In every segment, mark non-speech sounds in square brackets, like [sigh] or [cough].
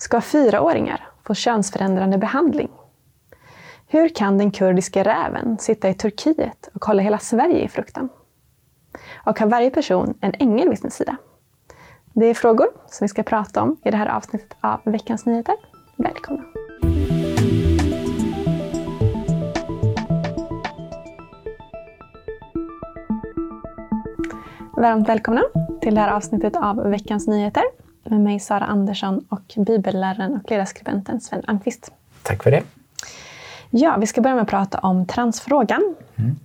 Ska fyraåringar få könsförändrande behandling? Hur kan den kurdiska räven sitta i Turkiet och hålla hela Sverige i fruktan? Och har varje person en ängel vid sin sida? Det är frågor som vi ska prata om i det här avsnittet av Veckans Nyheter. Välkomna! Varmt välkomna till det här avsnittet av Veckans Nyheter med mig Sara Andersson och bibelläraren och ledarskribenten Sven Almqvist. Tack för det. Ja, vi ska börja med att prata om transfrågan. Mm.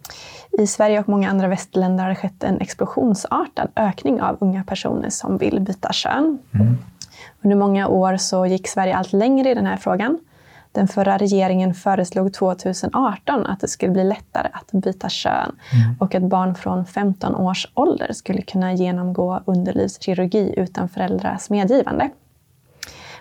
I Sverige och många andra västländer har det skett en explosionsartad ökning av unga personer som vill byta kön. Mm. Under många år så gick Sverige allt längre i den här frågan. Den förra regeringen föreslog 2018 att det skulle bli lättare att byta kön mm. och att barn från 15 års ålder skulle kunna genomgå underlivskirurgi utan föräldrars medgivande.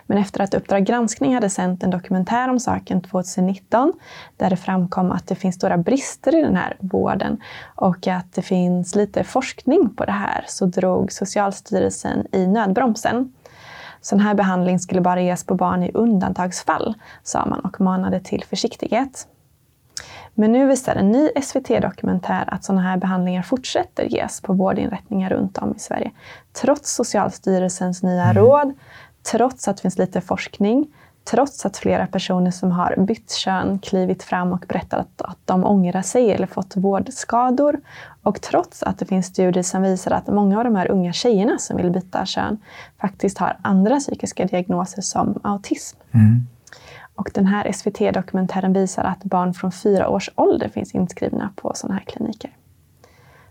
Men efter att Uppdrag granskning hade sänt en dokumentär om saken 2019 där det framkom att det finns stora brister i den här vården och att det finns lite forskning på det här så drog Socialstyrelsen i nödbromsen. Sån här behandling skulle bara ges på barn i undantagsfall, sa man och manade till försiktighet. Men nu visar en ny SVT-dokumentär att sådana här behandlingar fortsätter ges på vårdinrättningar runt om i Sverige. Trots Socialstyrelsens nya mm. råd, trots att det finns lite forskning, trots att flera personer som har bytt kön klivit fram och berättat att de ångrar sig eller fått vårdskador. Och trots att det finns studier som visar att många av de här unga tjejerna som vill byta kön faktiskt har andra psykiska diagnoser som autism. Mm. Och den här SVT-dokumentären visar att barn från fyra års ålder finns inskrivna på sådana här kliniker.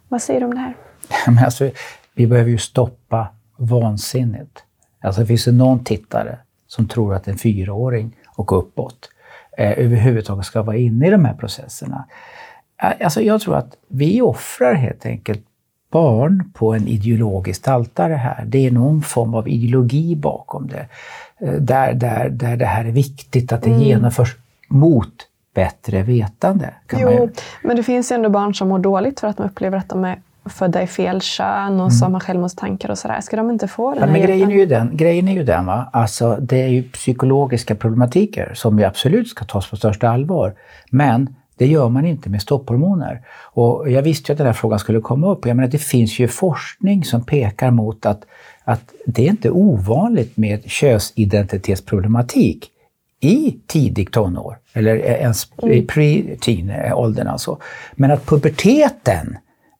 Vad säger du om det här? [laughs] Men alltså, vi behöver ju stoppa vansinnet. Alltså finns det någon tittare som tror att en fyraåring och uppåt eh, överhuvudtaget ska vara inne i de här processerna. Eh, alltså jag tror att vi offrar helt enkelt barn på en ideologisk altare här. Det är någon form av ideologi bakom det. Eh, där, där, där det här är viktigt att det mm. genomförs mot bättre vetande. jo, men det finns ju ändå barn som mår dåligt för att de upplever att de är födda i fel kön och mm. som har självmordstankar och sådär. Ska de inte få den ja, men grejen är, ju den, grejen är ju den, va? Alltså, det är ju psykologiska problematiker som vi absolut ska tas på största allvar. Men det gör man inte med stopphormoner. Och jag visste ju att den här frågan skulle komma upp. Jag menar, det finns ju forskning som pekar mot att, att det är inte ovanligt med könsidentitetsproblematik i tidig tonår, eller ens i mm. pre-teen-åldern alltså. Men att puberteten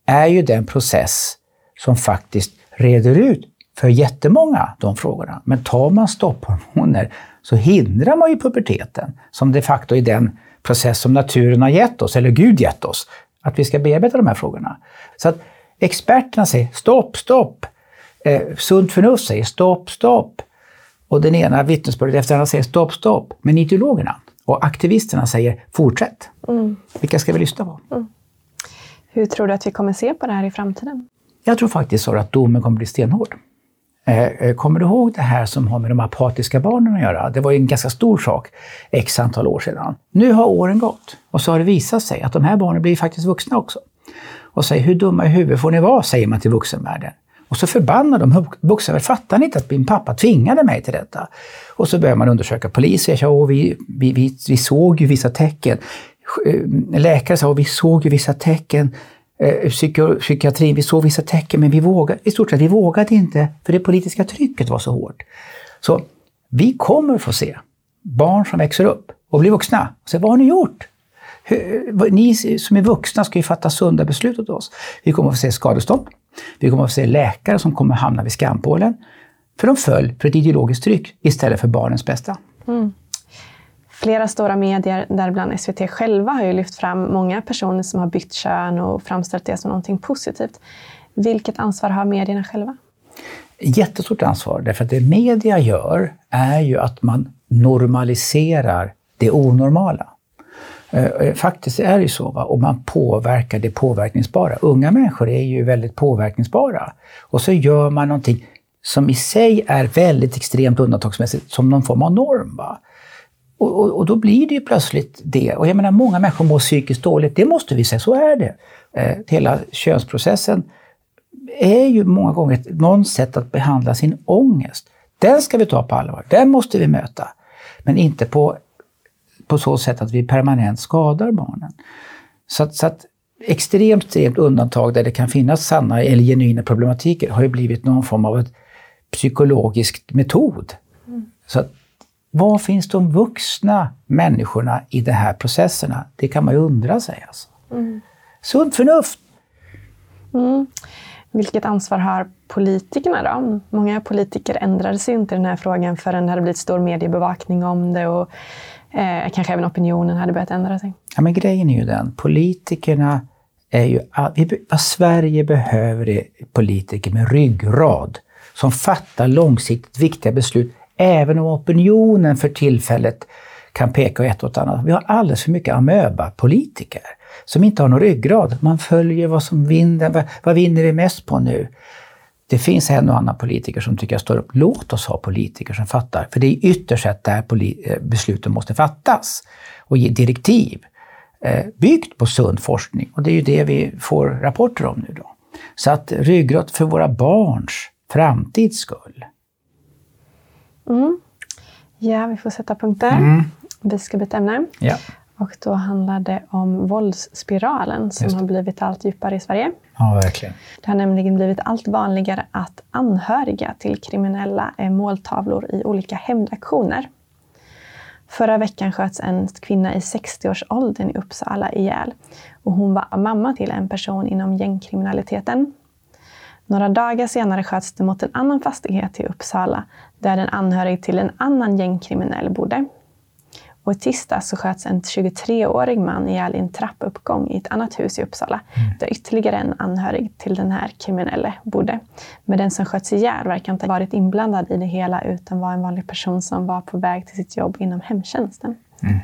är ju den process som faktiskt reder ut för jättemånga de frågorna. Men tar man stopphormoner så hindrar man ju puberteten, som de facto är den process som naturen har gett oss, eller Gud gett oss, att vi ska bearbeta de här frågorna. Så att experterna säger stopp, stopp. Eh, sunt förnuft säger stopp, stopp. Och den ena vittnesbördet efter andra säger stopp, stopp. Men ideologerna och aktivisterna säger fortsätt. Mm. Vilka ska vi lyssna på? Mm. Hur tror du att vi kommer se på det här i framtiden? Jag tror faktiskt Sara, att domen kommer bli stenhård. Eh, eh, kommer du ihåg det här som har med de apatiska barnen att göra? Det var ju en ganska stor sak x antal år sedan. Nu har åren gått och så har det visat sig att de här barnen blir faktiskt vuxna också. Och säger hur dumma i huvudet får ni vara, säger man till vuxenvärlden. Och så förbannar de vuxna. Fattar ni inte att min pappa tvingade mig till detta? Och så börjar man undersöka. Polisen säger vi, vi, vi, vi såg ju vissa tecken. Eh, läkare sa vi såg ju vissa tecken, eh, psykiatrin, vi såg vissa tecken men vi vågade, i stort sett vi vågade inte för det politiska trycket var så hårt. Så vi kommer få se barn som växer upp och blir vuxna. Så vad har ni gjort? Ni som är vuxna ska ju fatta sunda beslut åt oss. Vi kommer att få se skadestånd. Vi kommer att få se läkare som kommer att hamna vid skampålen. För de föll för ett ideologiskt tryck istället för barnens bästa. Mm. Flera stora medier, däribland SVT själva, har ju lyft fram många personer som har bytt kön och framställt det som någonting positivt. Vilket ansvar har medierna själva? Jättestort ansvar, därför att det media gör är ju att man normaliserar det onormala. Eh, eh, faktiskt är det ju så, va? och man påverkar det påverkningsbara. Unga människor är ju väldigt påverkningsbara. Och så gör man någonting som i sig är väldigt extremt undantagsmässigt, som någon form av norm. Va? Och, och, och, då blir det ju plötsligt det. Och jag menar, många människor mår psykiskt dåligt, det måste vi säga, så är det. Eh, hela könsprocessen är ju många gånger ett, någon sätt att behandla sin ångest. Den ska vi ta på allvar. Den måste vi möta. Men inte på, på så sätt att vi permanent skadar barnen. Så att, så att extremt, extremt undantag där det kan finnas sanna eller genuina problematiker har ju blivit någon form av ett psykologisk metod. Mm. Så att, var finns de vuxna människorna i de här processerna? Det kan man ju undra sig. Alltså. Mm. Sunt förnuft! Mm. Vilket ansvar har politikerna då? Många politiker ändrade sig inte i den här frågan förrän det hade blivit stor mediebevakning om det och eh, kanske även opinionen hade börjat ändra sig. Ja, men grejen är ju den, politikerna är ju... Vad Sverige behöver är politiker med ryggrad som fattar långsiktigt viktiga beslut, även om opinionen för tillfället kan peka ett åt annat. Vi har alldeles för mycket amöba-politiker som inte har någon ryggrad. Man följer vad som vinner, vad, vad vinner vi mest på nu? Det finns en och annan politiker som tycker jag står upp. Låt oss ha politiker som fattar, för det är ytterst sett där eh, besluten måste fattas och ge direktiv. Eh, byggt på sund forskning och det är ju det vi får rapporter om nu då. Så att ryggrad för våra barns framtids skull. Mm. Ja, vi får sätta punkter. Mm. Vi ska byta ämne. Ja. Och då handlar det om våldsspiralen som har blivit allt djupare i Sverige. Ja, verkligen. Det har nämligen blivit allt vanligare att anhöriga till kriminella är måltavlor i olika hämndaktioner. Förra veckan sköts en kvinna i 60-årsåldern i Uppsala ihjäl. Och hon var mamma till en person inom gängkriminaliteten. Några dagar senare sköts det mot en annan fastighet i Uppsala där en anhörig till en annan gängkriminell bodde. Och i tisdags så sköts en 23-årig man ihjäl i en trappuppgång i ett annat hus i Uppsala, mm. där ytterligare en anhörig till den här kriminelle bodde. Men den som sköts ihjäl verkar inte ha varit inblandad i det hela, utan var en vanlig person som var på väg till sitt jobb inom hemtjänsten. Mm.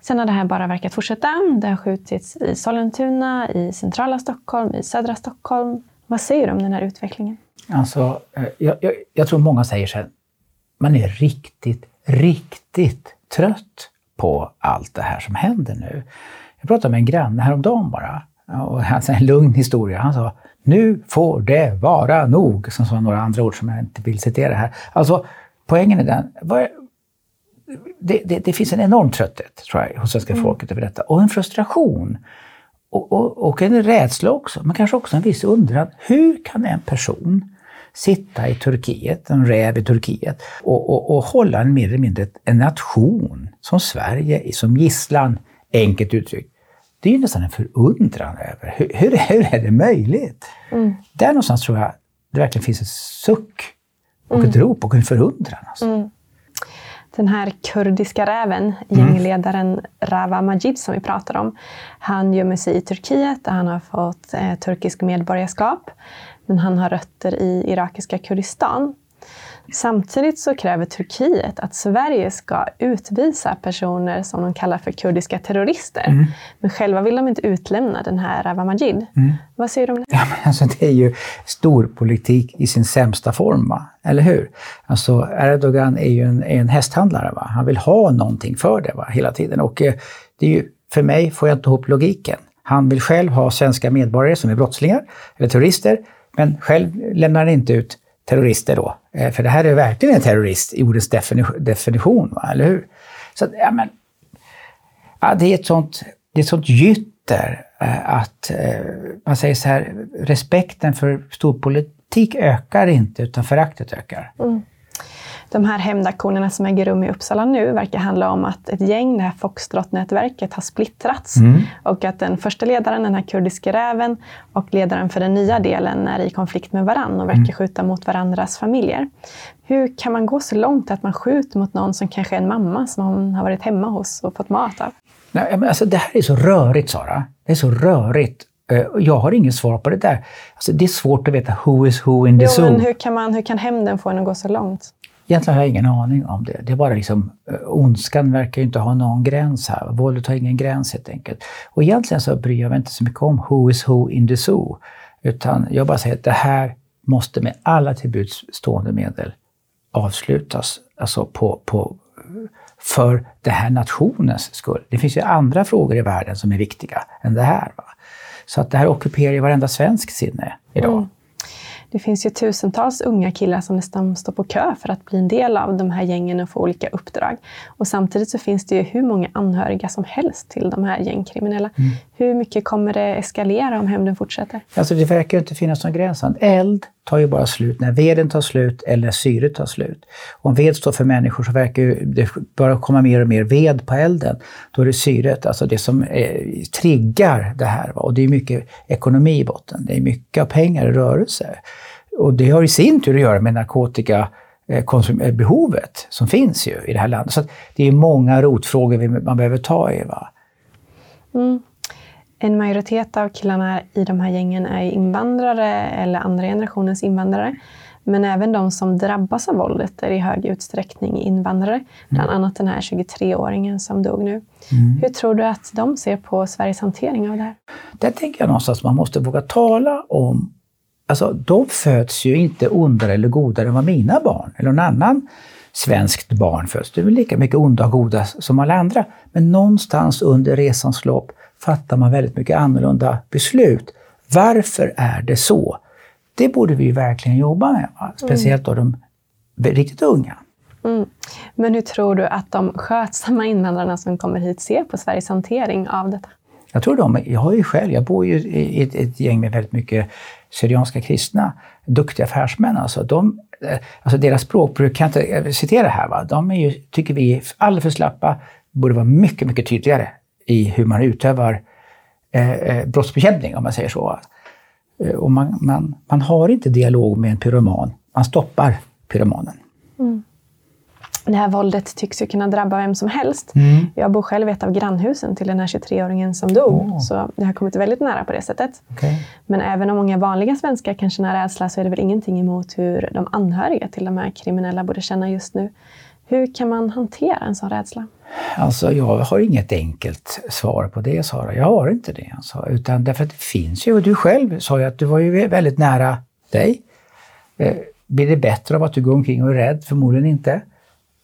Sen har det här bara verkat fortsätta. Det har skjutits i Sollentuna, i centrala Stockholm, i södra Stockholm. Vad säger du om den här utvecklingen? Alltså, eh, jag, jag, jag tror många säger så här, man är riktigt, riktigt trött på allt det här som händer nu. Jag pratade med en granne häromdagen bara. Och han sa en lugn historia. Han sa nu får det vara nog. Som sa några andra ord som jag inte vill citera här. Alltså poängen är den. Det, det, det finns en enorm trötthet tror jag, hos svenska mm. folket över detta. Och en frustration. Och, och, och en rädsla också, men kanske också en viss undran. Hur kan en person sitta i Turkiet, en räv i Turkiet, och, och, och hålla en mer eller mindre en nation som Sverige som gisslan, enkelt uttryckt. Det är ju nästan en förundran över hur, hur, hur är det möjligt? Mm. Där någonstans tror jag det verkligen finns ett suck och mm. ett rop och en förundran. Alltså. Mm. Den här kurdiska räven, mm. gängledaren Rava Majid som vi pratar om, han gömmer sig i Turkiet där han har fått eh, turkisk medborgarskap men han har rötter i irakiska Kurdistan. Samtidigt så kräver Turkiet att Sverige ska utvisa personer som de kallar för kurdiska terrorister. Mm. Men själva vill de inte utlämna den här Rawa Majid. Mm. Vad säger du om det? Ja, men alltså, det är ju storpolitik i sin sämsta form, va? eller hur? Alltså, Erdogan är ju en, är en hästhandlare. Va? Han vill ha någonting för det va? hela tiden. Och eh, det är ju, för mig får jag inte ihop logiken. Han vill själv ha svenska medborgare som är brottslingar eller terrorister men själv lämnar han inte ut terrorister då. Eh, för det här är verkligen en terrorist i ordets definition, va? eller hur? Så ja, men, ja, det är ett sånt, det är ett sånt gytter eh, att eh, man säger så här, respekten för storpolitik ökar inte utan föraktet ökar. Mm de här hämndaktionerna som äger rum i Uppsala nu verkar handla om att ett gäng, det här Foxtrot-nätverket, har splittrats. Mm. Och att den första ledaren, den här kurdiska räven, och ledaren för den nya delen är i konflikt med varann och verkar mm. skjuta mot varandras familjer. Hur kan man gå så långt att man skjuter mot någon som kanske är en mamma som hon har varit hemma hos och fått mat av? Nej, men alltså, det här är så rörigt, Sara. Det är så rörigt. Eh, jag har inget svar på det där. Alltså, det är svårt att veta who is who in the jo, zoo. Men hur kan, man, hur kan hämnden få en att gå så långt? Egentligen har jag ingen aning om det. Det är bara liksom, eh, ondskan verkar ju inte ha någon gräns här. Våldet har ingen gräns helt enkelt. Och egentligen så bryr jag mig inte så mycket om who is who in the zoo. Utan jag bara säger att det här måste med alla till buds stående medel avslutas. Alltså på, på, för den här nationens skull. Det finns ju andra frågor i världen som är viktiga än det här. Va? Så att det här ockuperar ju varenda svensk sinne idag. Mm. Det finns ju tusentals unga killar som nästan står på kö för att bli en del av de här gängen och få olika uppdrag. Och samtidigt så finns det ju hur många anhöriga som helst till de här gängkriminella. Mm. Hur mycket kommer det eskalera om hämnden fortsätter? Alltså det verkar inte finnas någon gräns. Eld tar ju bara slut när veden tar slut eller syret tar slut. Om ved står för människor så verkar det bara komma mer och mer ved på elden. Då är det syret, alltså det som eh, triggar det här. Va? Och det är mycket ekonomi i botten. Det är mycket pengar i rörelse. Och det har i sin tur att göra med narkotikabehovet eh, behovet som finns ju i det här landet. Så det är många rotfrågor man behöver ta i. Va? Mm. En majoritet av killarna i de här gängen är invandrare eller andra generationens invandrare. Men även de som drabbas av våldet är i hög utsträckning invandrare. Bland mm. annat den här 23-åringen som dog nu. Mm. Hur tror du att de ser på Sveriges hantering av det här? Där tänker jag någonstans att man måste våga tala om Alltså, de föds ju inte ondare eller godare än vad mina barn eller någon annan svenskt barn föds. De är lika mycket onda och goda som alla andra. Men någonstans under resans lopp fattar man väldigt mycket annorlunda beslut. Varför är det så? Det borde vi verkligen jobba med. Va? Speciellt då de riktigt unga. Mm. Men hur tror du att de skötsamma invandrarna som kommer hit ser på Sveriges hantering av detta? Jag tror de, jag har ju själv, jag bor ju i ett, ett gäng med väldigt mycket syrianska kristna, duktiga affärsmän. Alltså, de, eh, alltså deras språkbruk, kan jag inte citera här, va? de är ju, tycker vi är alldeles för slappa, borde vara mycket, mycket tydligare i hur man utövar eh, eh, brottsbekämpning, om man säger så. Eh, och man, man, man har inte dialog med en pyroman, man stoppar pyromanen. Mm. Det här våldet tycks ju kunna drabba vem som helst. Mm. Jag bor själv i ett av grannhusen till den här 23-åringen som dog, oh. så det har kommit väldigt nära på det sättet. Okay. Men även om många vanliga svenskar kan känna rädsla så är det väl ingenting emot hur de anhöriga till de här kriminella borde känna just nu. Hur kan man hantera en sån rädsla? Alltså, jag har inget enkelt svar på det, Sara. Jag har inte det. Alltså. Utan därför att det finns ju, och du själv sa ju att du var ju väldigt nära dig. Eh, blir det bättre av att du går omkring och är rädd? Förmodligen inte.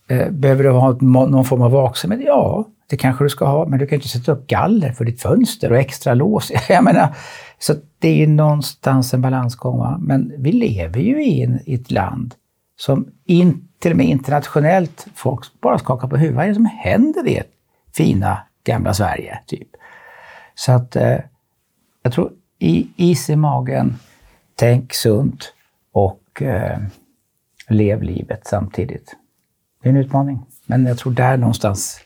Eh, behöver du ha någon form av vaksamhet? Ja, det kanske du ska ha, men du kan inte sätta upp galler för ditt fönster och extra lås. [laughs] Jag menar, så det är ju någonstans en balansgång. Va? Men vi lever ju i, en, i ett land som in, till och med internationellt folk bara skakar på huvudet. Vad är det som händer i det fina gamla Sverige? typ? Så att eh, jag tror i, is i magen, tänk sunt och eh, lev livet samtidigt. Det är en utmaning. Men jag tror där någonstans.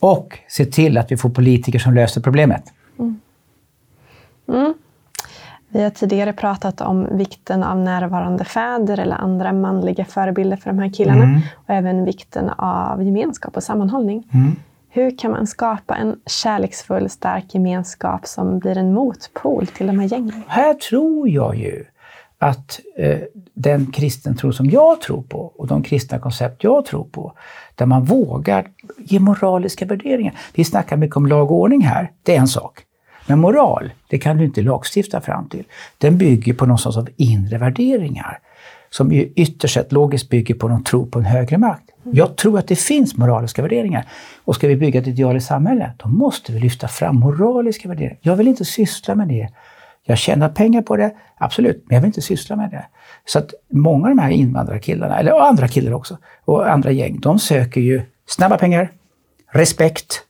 Och se till att vi får politiker som löser problemet. Mm. Mm. Vi har tidigare pratat om vikten av närvarande fäder eller andra manliga förebilder för de här killarna. Mm. Och även vikten av gemenskap och sammanhållning. Mm. Hur kan man skapa en kärleksfull, stark gemenskap som blir en motpol till de här gängen? Här tror jag ju att eh, den kristen tro som jag tror på och de kristna koncept jag tror på, där man vågar ge moraliska värderingar. Vi snackar mycket om lag och ordning här, det är en sak. Men moral, det kan du inte lagstifta fram till. Den bygger på någon sorts av inre värderingar som ju ytterst sett logiskt bygger på någon tro på en högre makt. Jag tror att det finns moraliska värderingar. Och ska vi bygga ett idealiskt samhälle, då måste vi lyfta fram moraliska värderingar. Jag vill inte syssla med det jag tjänar pengar på det, absolut, men jag vill inte syssla med det. Så att många av de här invandrarkillarna, eller andra killar också, och andra gäng, de söker ju snabba pengar, respekt,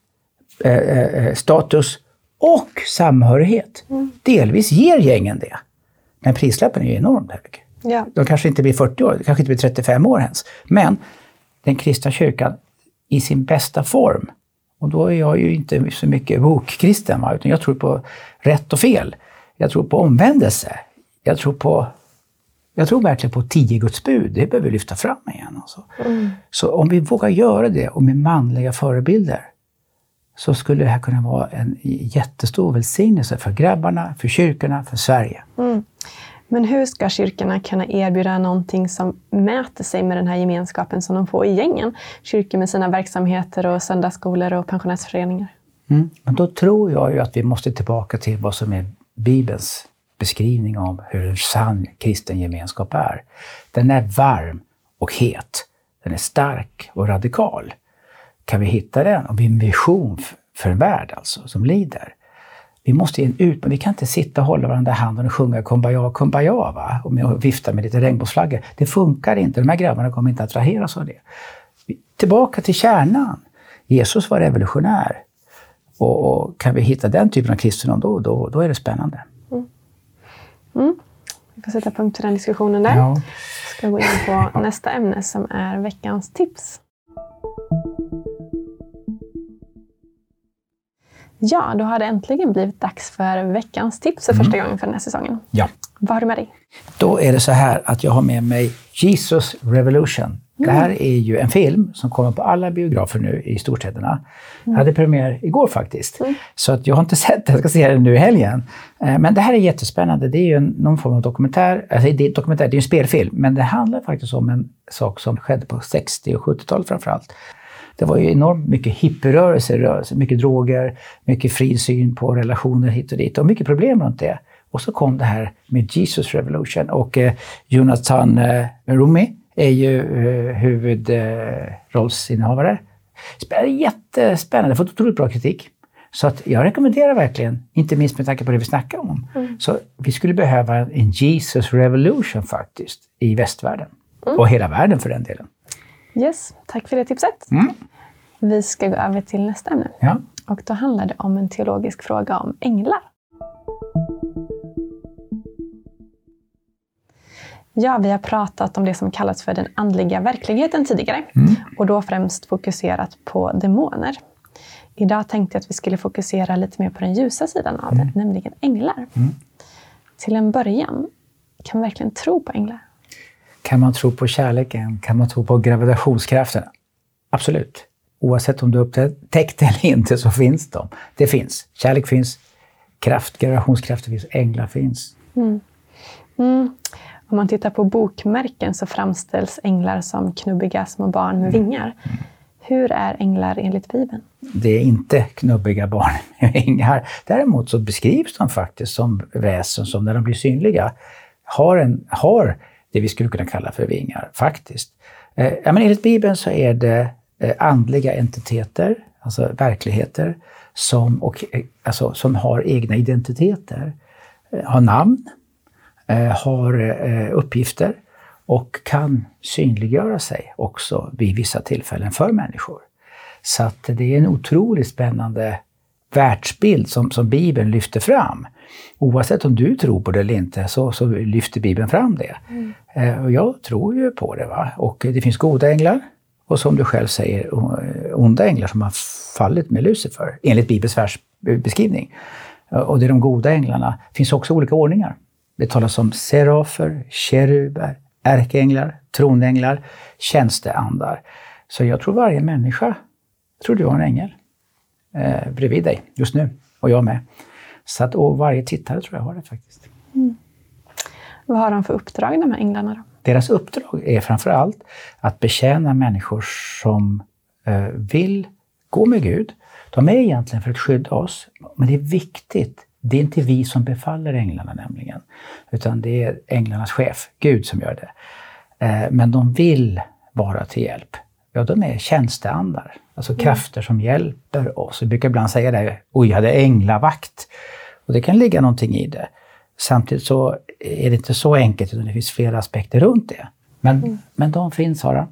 eh, eh, eh status och samhörighet. Mm. Delvis ger gängen det. Men prislappen är ju enormt hög. Ja. De kanske inte blir 40 år, de kanske inte blir 35 år ens. Men den kristna kyrkan i sin bästa form, och då är jag ju inte så mycket bokkristen, utan jag tror på rätt och fel. Jag tror på omvändelse. Jag tror på jag tror verkligen på tio Guds bud. Det behöver vi lyfta fram igen. Alltså. Mm. Så om vi vågar göra det och med manliga förebilder så skulle det här kunna vara en jättestor välsignelse för grabbarna, för kyrkorna, för Sverige. Mm. Men hur ska kyrkorna kunna erbjuda någonting som mäter sig med den här gemenskapen som de får i gängen? Kyrkor med sina verksamheter och söndagsskolor och pensionärsföreningar. Mm. Men då tror jag ju att vi måste tillbaka till vad som är Bibelns beskrivning av hur en sann kristen gemenskap är. Den är varm och het. Den är stark och radikal. Kan vi hitta den och en vision för en värld alltså, som lider, vi måste ge ut, men vi kan inte sitta och hålla varandra i handen och sjunga Kumbaya, Kumbaya va? och, vifta med lite regnbågsflaggor. Det funkar inte. De här grabbarna kommer inte att attraheras av det. Tillbaka till kärnan. Jesus var revolutionär. Och, och kan vi hitta den typen av kristendom, då, då, då är det spännande. Mm. Mm. Vi får sätta punkt för den diskussionen där. Ja. ska gå in på [laughs] nästa ämne som är veckans tips. Ja, då har det äntligen blivit dags för veckans tips för första mm. gången för den här säsongen. Ja. Vad har du med dig? Då är det så här att jag har med mig Jesus Revolution. Mm. Det här är ju en film som kommer på alla biografer nu i storstäderna. Mm. Jag hade premiär igår faktiskt. Mm. Så att jag har inte [laughs] sett det, jag ska se den nu i helgen. Eh, men det här är jättespännande. Det är ju en, någon form av dokumentär. Alltså det är, dokumentär, det är en spelfilm, men det handlar faktiskt om en sak som skedde på 60 och 70-talet framförallt. Det var ju enormt mycket hippierörelser, mycket droger, mycket fri syn på relationer hit och dit och mycket problem runt det. Och så kom det här med Jesus Revolution och eh, Jonathan eh, Rumi är ju eh, huvudrollsinnehavare. Eh, jättespännande, fått otroligt bra kritik. Så att jag rekommenderar verkligen, inte minst med tanke på det vi snackar om. Mm. Så vi skulle behöva en Jesus Revolution faktiskt i västvärlden. Mm. Och hela världen för den delen. Yes, tack för det tipset. Mm. Vi ska gå över till nästa ämne. Ja. Och då handlar det om en teologisk fråga om änglar. Ja, vi har pratat om det som kallas för den andliga verkligheten tidigare mm. och då främst fokuserat på demoner. Idag tänkte jag att vi skulle fokusera lite mer på den ljusa sidan av mm. det, nämligen änglar. Mm. Till en början, kan man verkligen tro på änglar? Kan man tro på kärleken? Kan man tro på gravitationskraften? Absolut. Oavsett om du upptäckt eller inte så finns de. Det finns. Kärlek finns, kraft, gravitationskrafter finns, änglar finns. Mm. Mm. Om man tittar på bokmärken så framställs änglar som knubbiga små barn med mm. vingar. Mm. Hur är änglar enligt Bibeln? Det är inte knubbiga barn [laughs] med vingar. Däremot så beskrivs de faktiskt som väsen som när de blir synliga har, en, har det vi skulle kunna kalla för vingar, faktiskt. Eh, ja, men enligt Bibeln så är det eh, andliga entiteter, alltså verkligheter, som, och, eh, alltså, som har egna identiteter, eh, har namn, eh, har eh, uppgifter och kan synliggöra sig också vid vissa tillfällen för människor. Så att det är en otroligt spännande världsbild som, som Bibeln lyfter fram. Oavsett om du tror på det eller inte så, så lyfter Bibeln fram det. Mm. Eh, och jag tror ju på det. Va? Och det finns goda änglar och som du själv säger onda änglar som har fallit med Lucifer, enligt Bibelns världsbeskrivning. Och det är de goda änglarna. Det finns också olika ordningar. Det talas om serafer, keruber, ärkeänglar, tronänglar, tjänsteandar. Så jag tror varje människa tror du har en ängel eh, bredvid dig just nu, och jag med. Så att, och varje tittare tror jag har det faktiskt. Mm. Vad har de för uppdrag, de här änglarna? Då? Deras uppdrag är framför allt att betjäna människor som eh, vill gå med Gud. De är egentligen för att skydda oss, men det är viktigt. Det är inte vi som befaller änglarna nämligen, utan det är änglarnas chef, Gud, som gör det. Eh, men de vill vara till hjälp. Ja, de är tjänsteandar, alltså mm. krafter som hjälper oss. Vi brukar ibland säga det, oj, jag hade änglavakt. Och det kan ligga någonting i det. Samtidigt så är det inte så enkelt, utan det finns flera aspekter runt det. Men, mm. men de finns, Sara.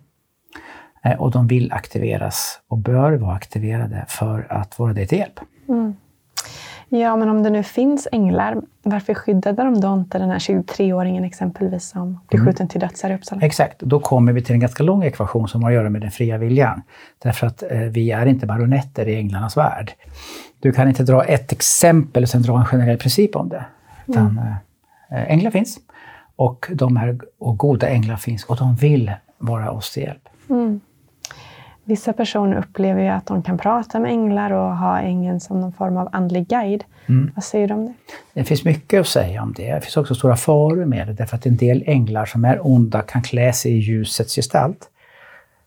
Eh, och de vill aktiveras och bör vara aktiverade för att vara dig till hjälp. Mm. Ja, men om det nu finns änglar, varför skyddade de då inte den här 23-åringen exempelvis som blev mm. skjuten till döds här i Uppsala? Exakt, då kommer vi till en ganska lång ekvation som har att göra med den fria viljan. Därför att eh, vi är inte baronetter i änglarnas värld. Du kan inte dra ett exempel och sen dra en generell princip om det. Utan, mm. äh, änglar finns och, de är, och goda änglar finns och de vill vara oss till hjälp. Mm. Vissa personer upplever ju att de kan prata med änglar och ha ängeln som någon form av andlig guide. Mm. Vad säger du om det? Det finns mycket att säga om det. Det finns också stora faror med det, därför att en del änglar som är onda kan klä sig i ljusets gestalt.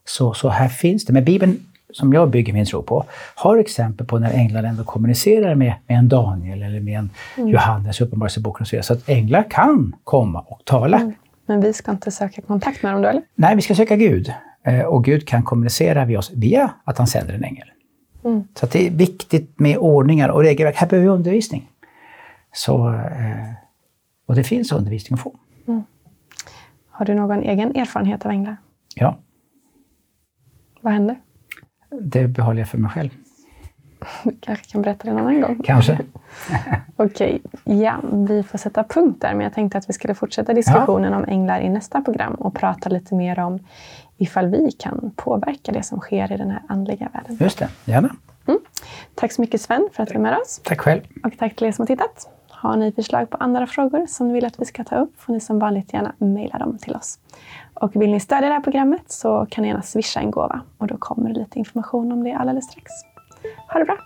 Så, så här finns det. Men Bibeln som jag bygger min tro på, har exempel på när änglar ändå kommunicerar med, med en Daniel eller med en mm. Johannes i Uppenbarelseboken och så vidare. Så att änglar kan komma och tala. Mm. Men vi ska inte söka kontakt med dem då, eller? Nej, vi ska söka Gud. Eh, och Gud kan kommunicera med oss via att han sänder en ängel. Mm. Så det är viktigt med ordningar och regelverk. Här behöver vi undervisning. Så, eh, och det finns undervisning att få. Mm. Har du någon egen erfarenhet av änglar? Ja. Vad händer? Det behåller jag för mig själv. Du kanske kan berätta det en annan gång? Kanske. [laughs] Okej, ja, vi får sätta punkt där. Men jag tänkte att vi skulle fortsätta diskussionen ja. om änglar i nästa program och prata lite mer om ifall vi kan påverka det som sker i den här andliga världen. Just det, gärna. Mm. Tack så mycket Sven för att du är med oss. Tack själv. Och tack till er som har tittat. Har ni förslag på andra frågor som ni vill att vi ska ta upp får ni som vanligt gärna mejla dem till oss. Och vill ni stödja det här programmet så kan ni gärna swisha en gåva och då kommer det lite information om det alldeles strax. Ha det bra!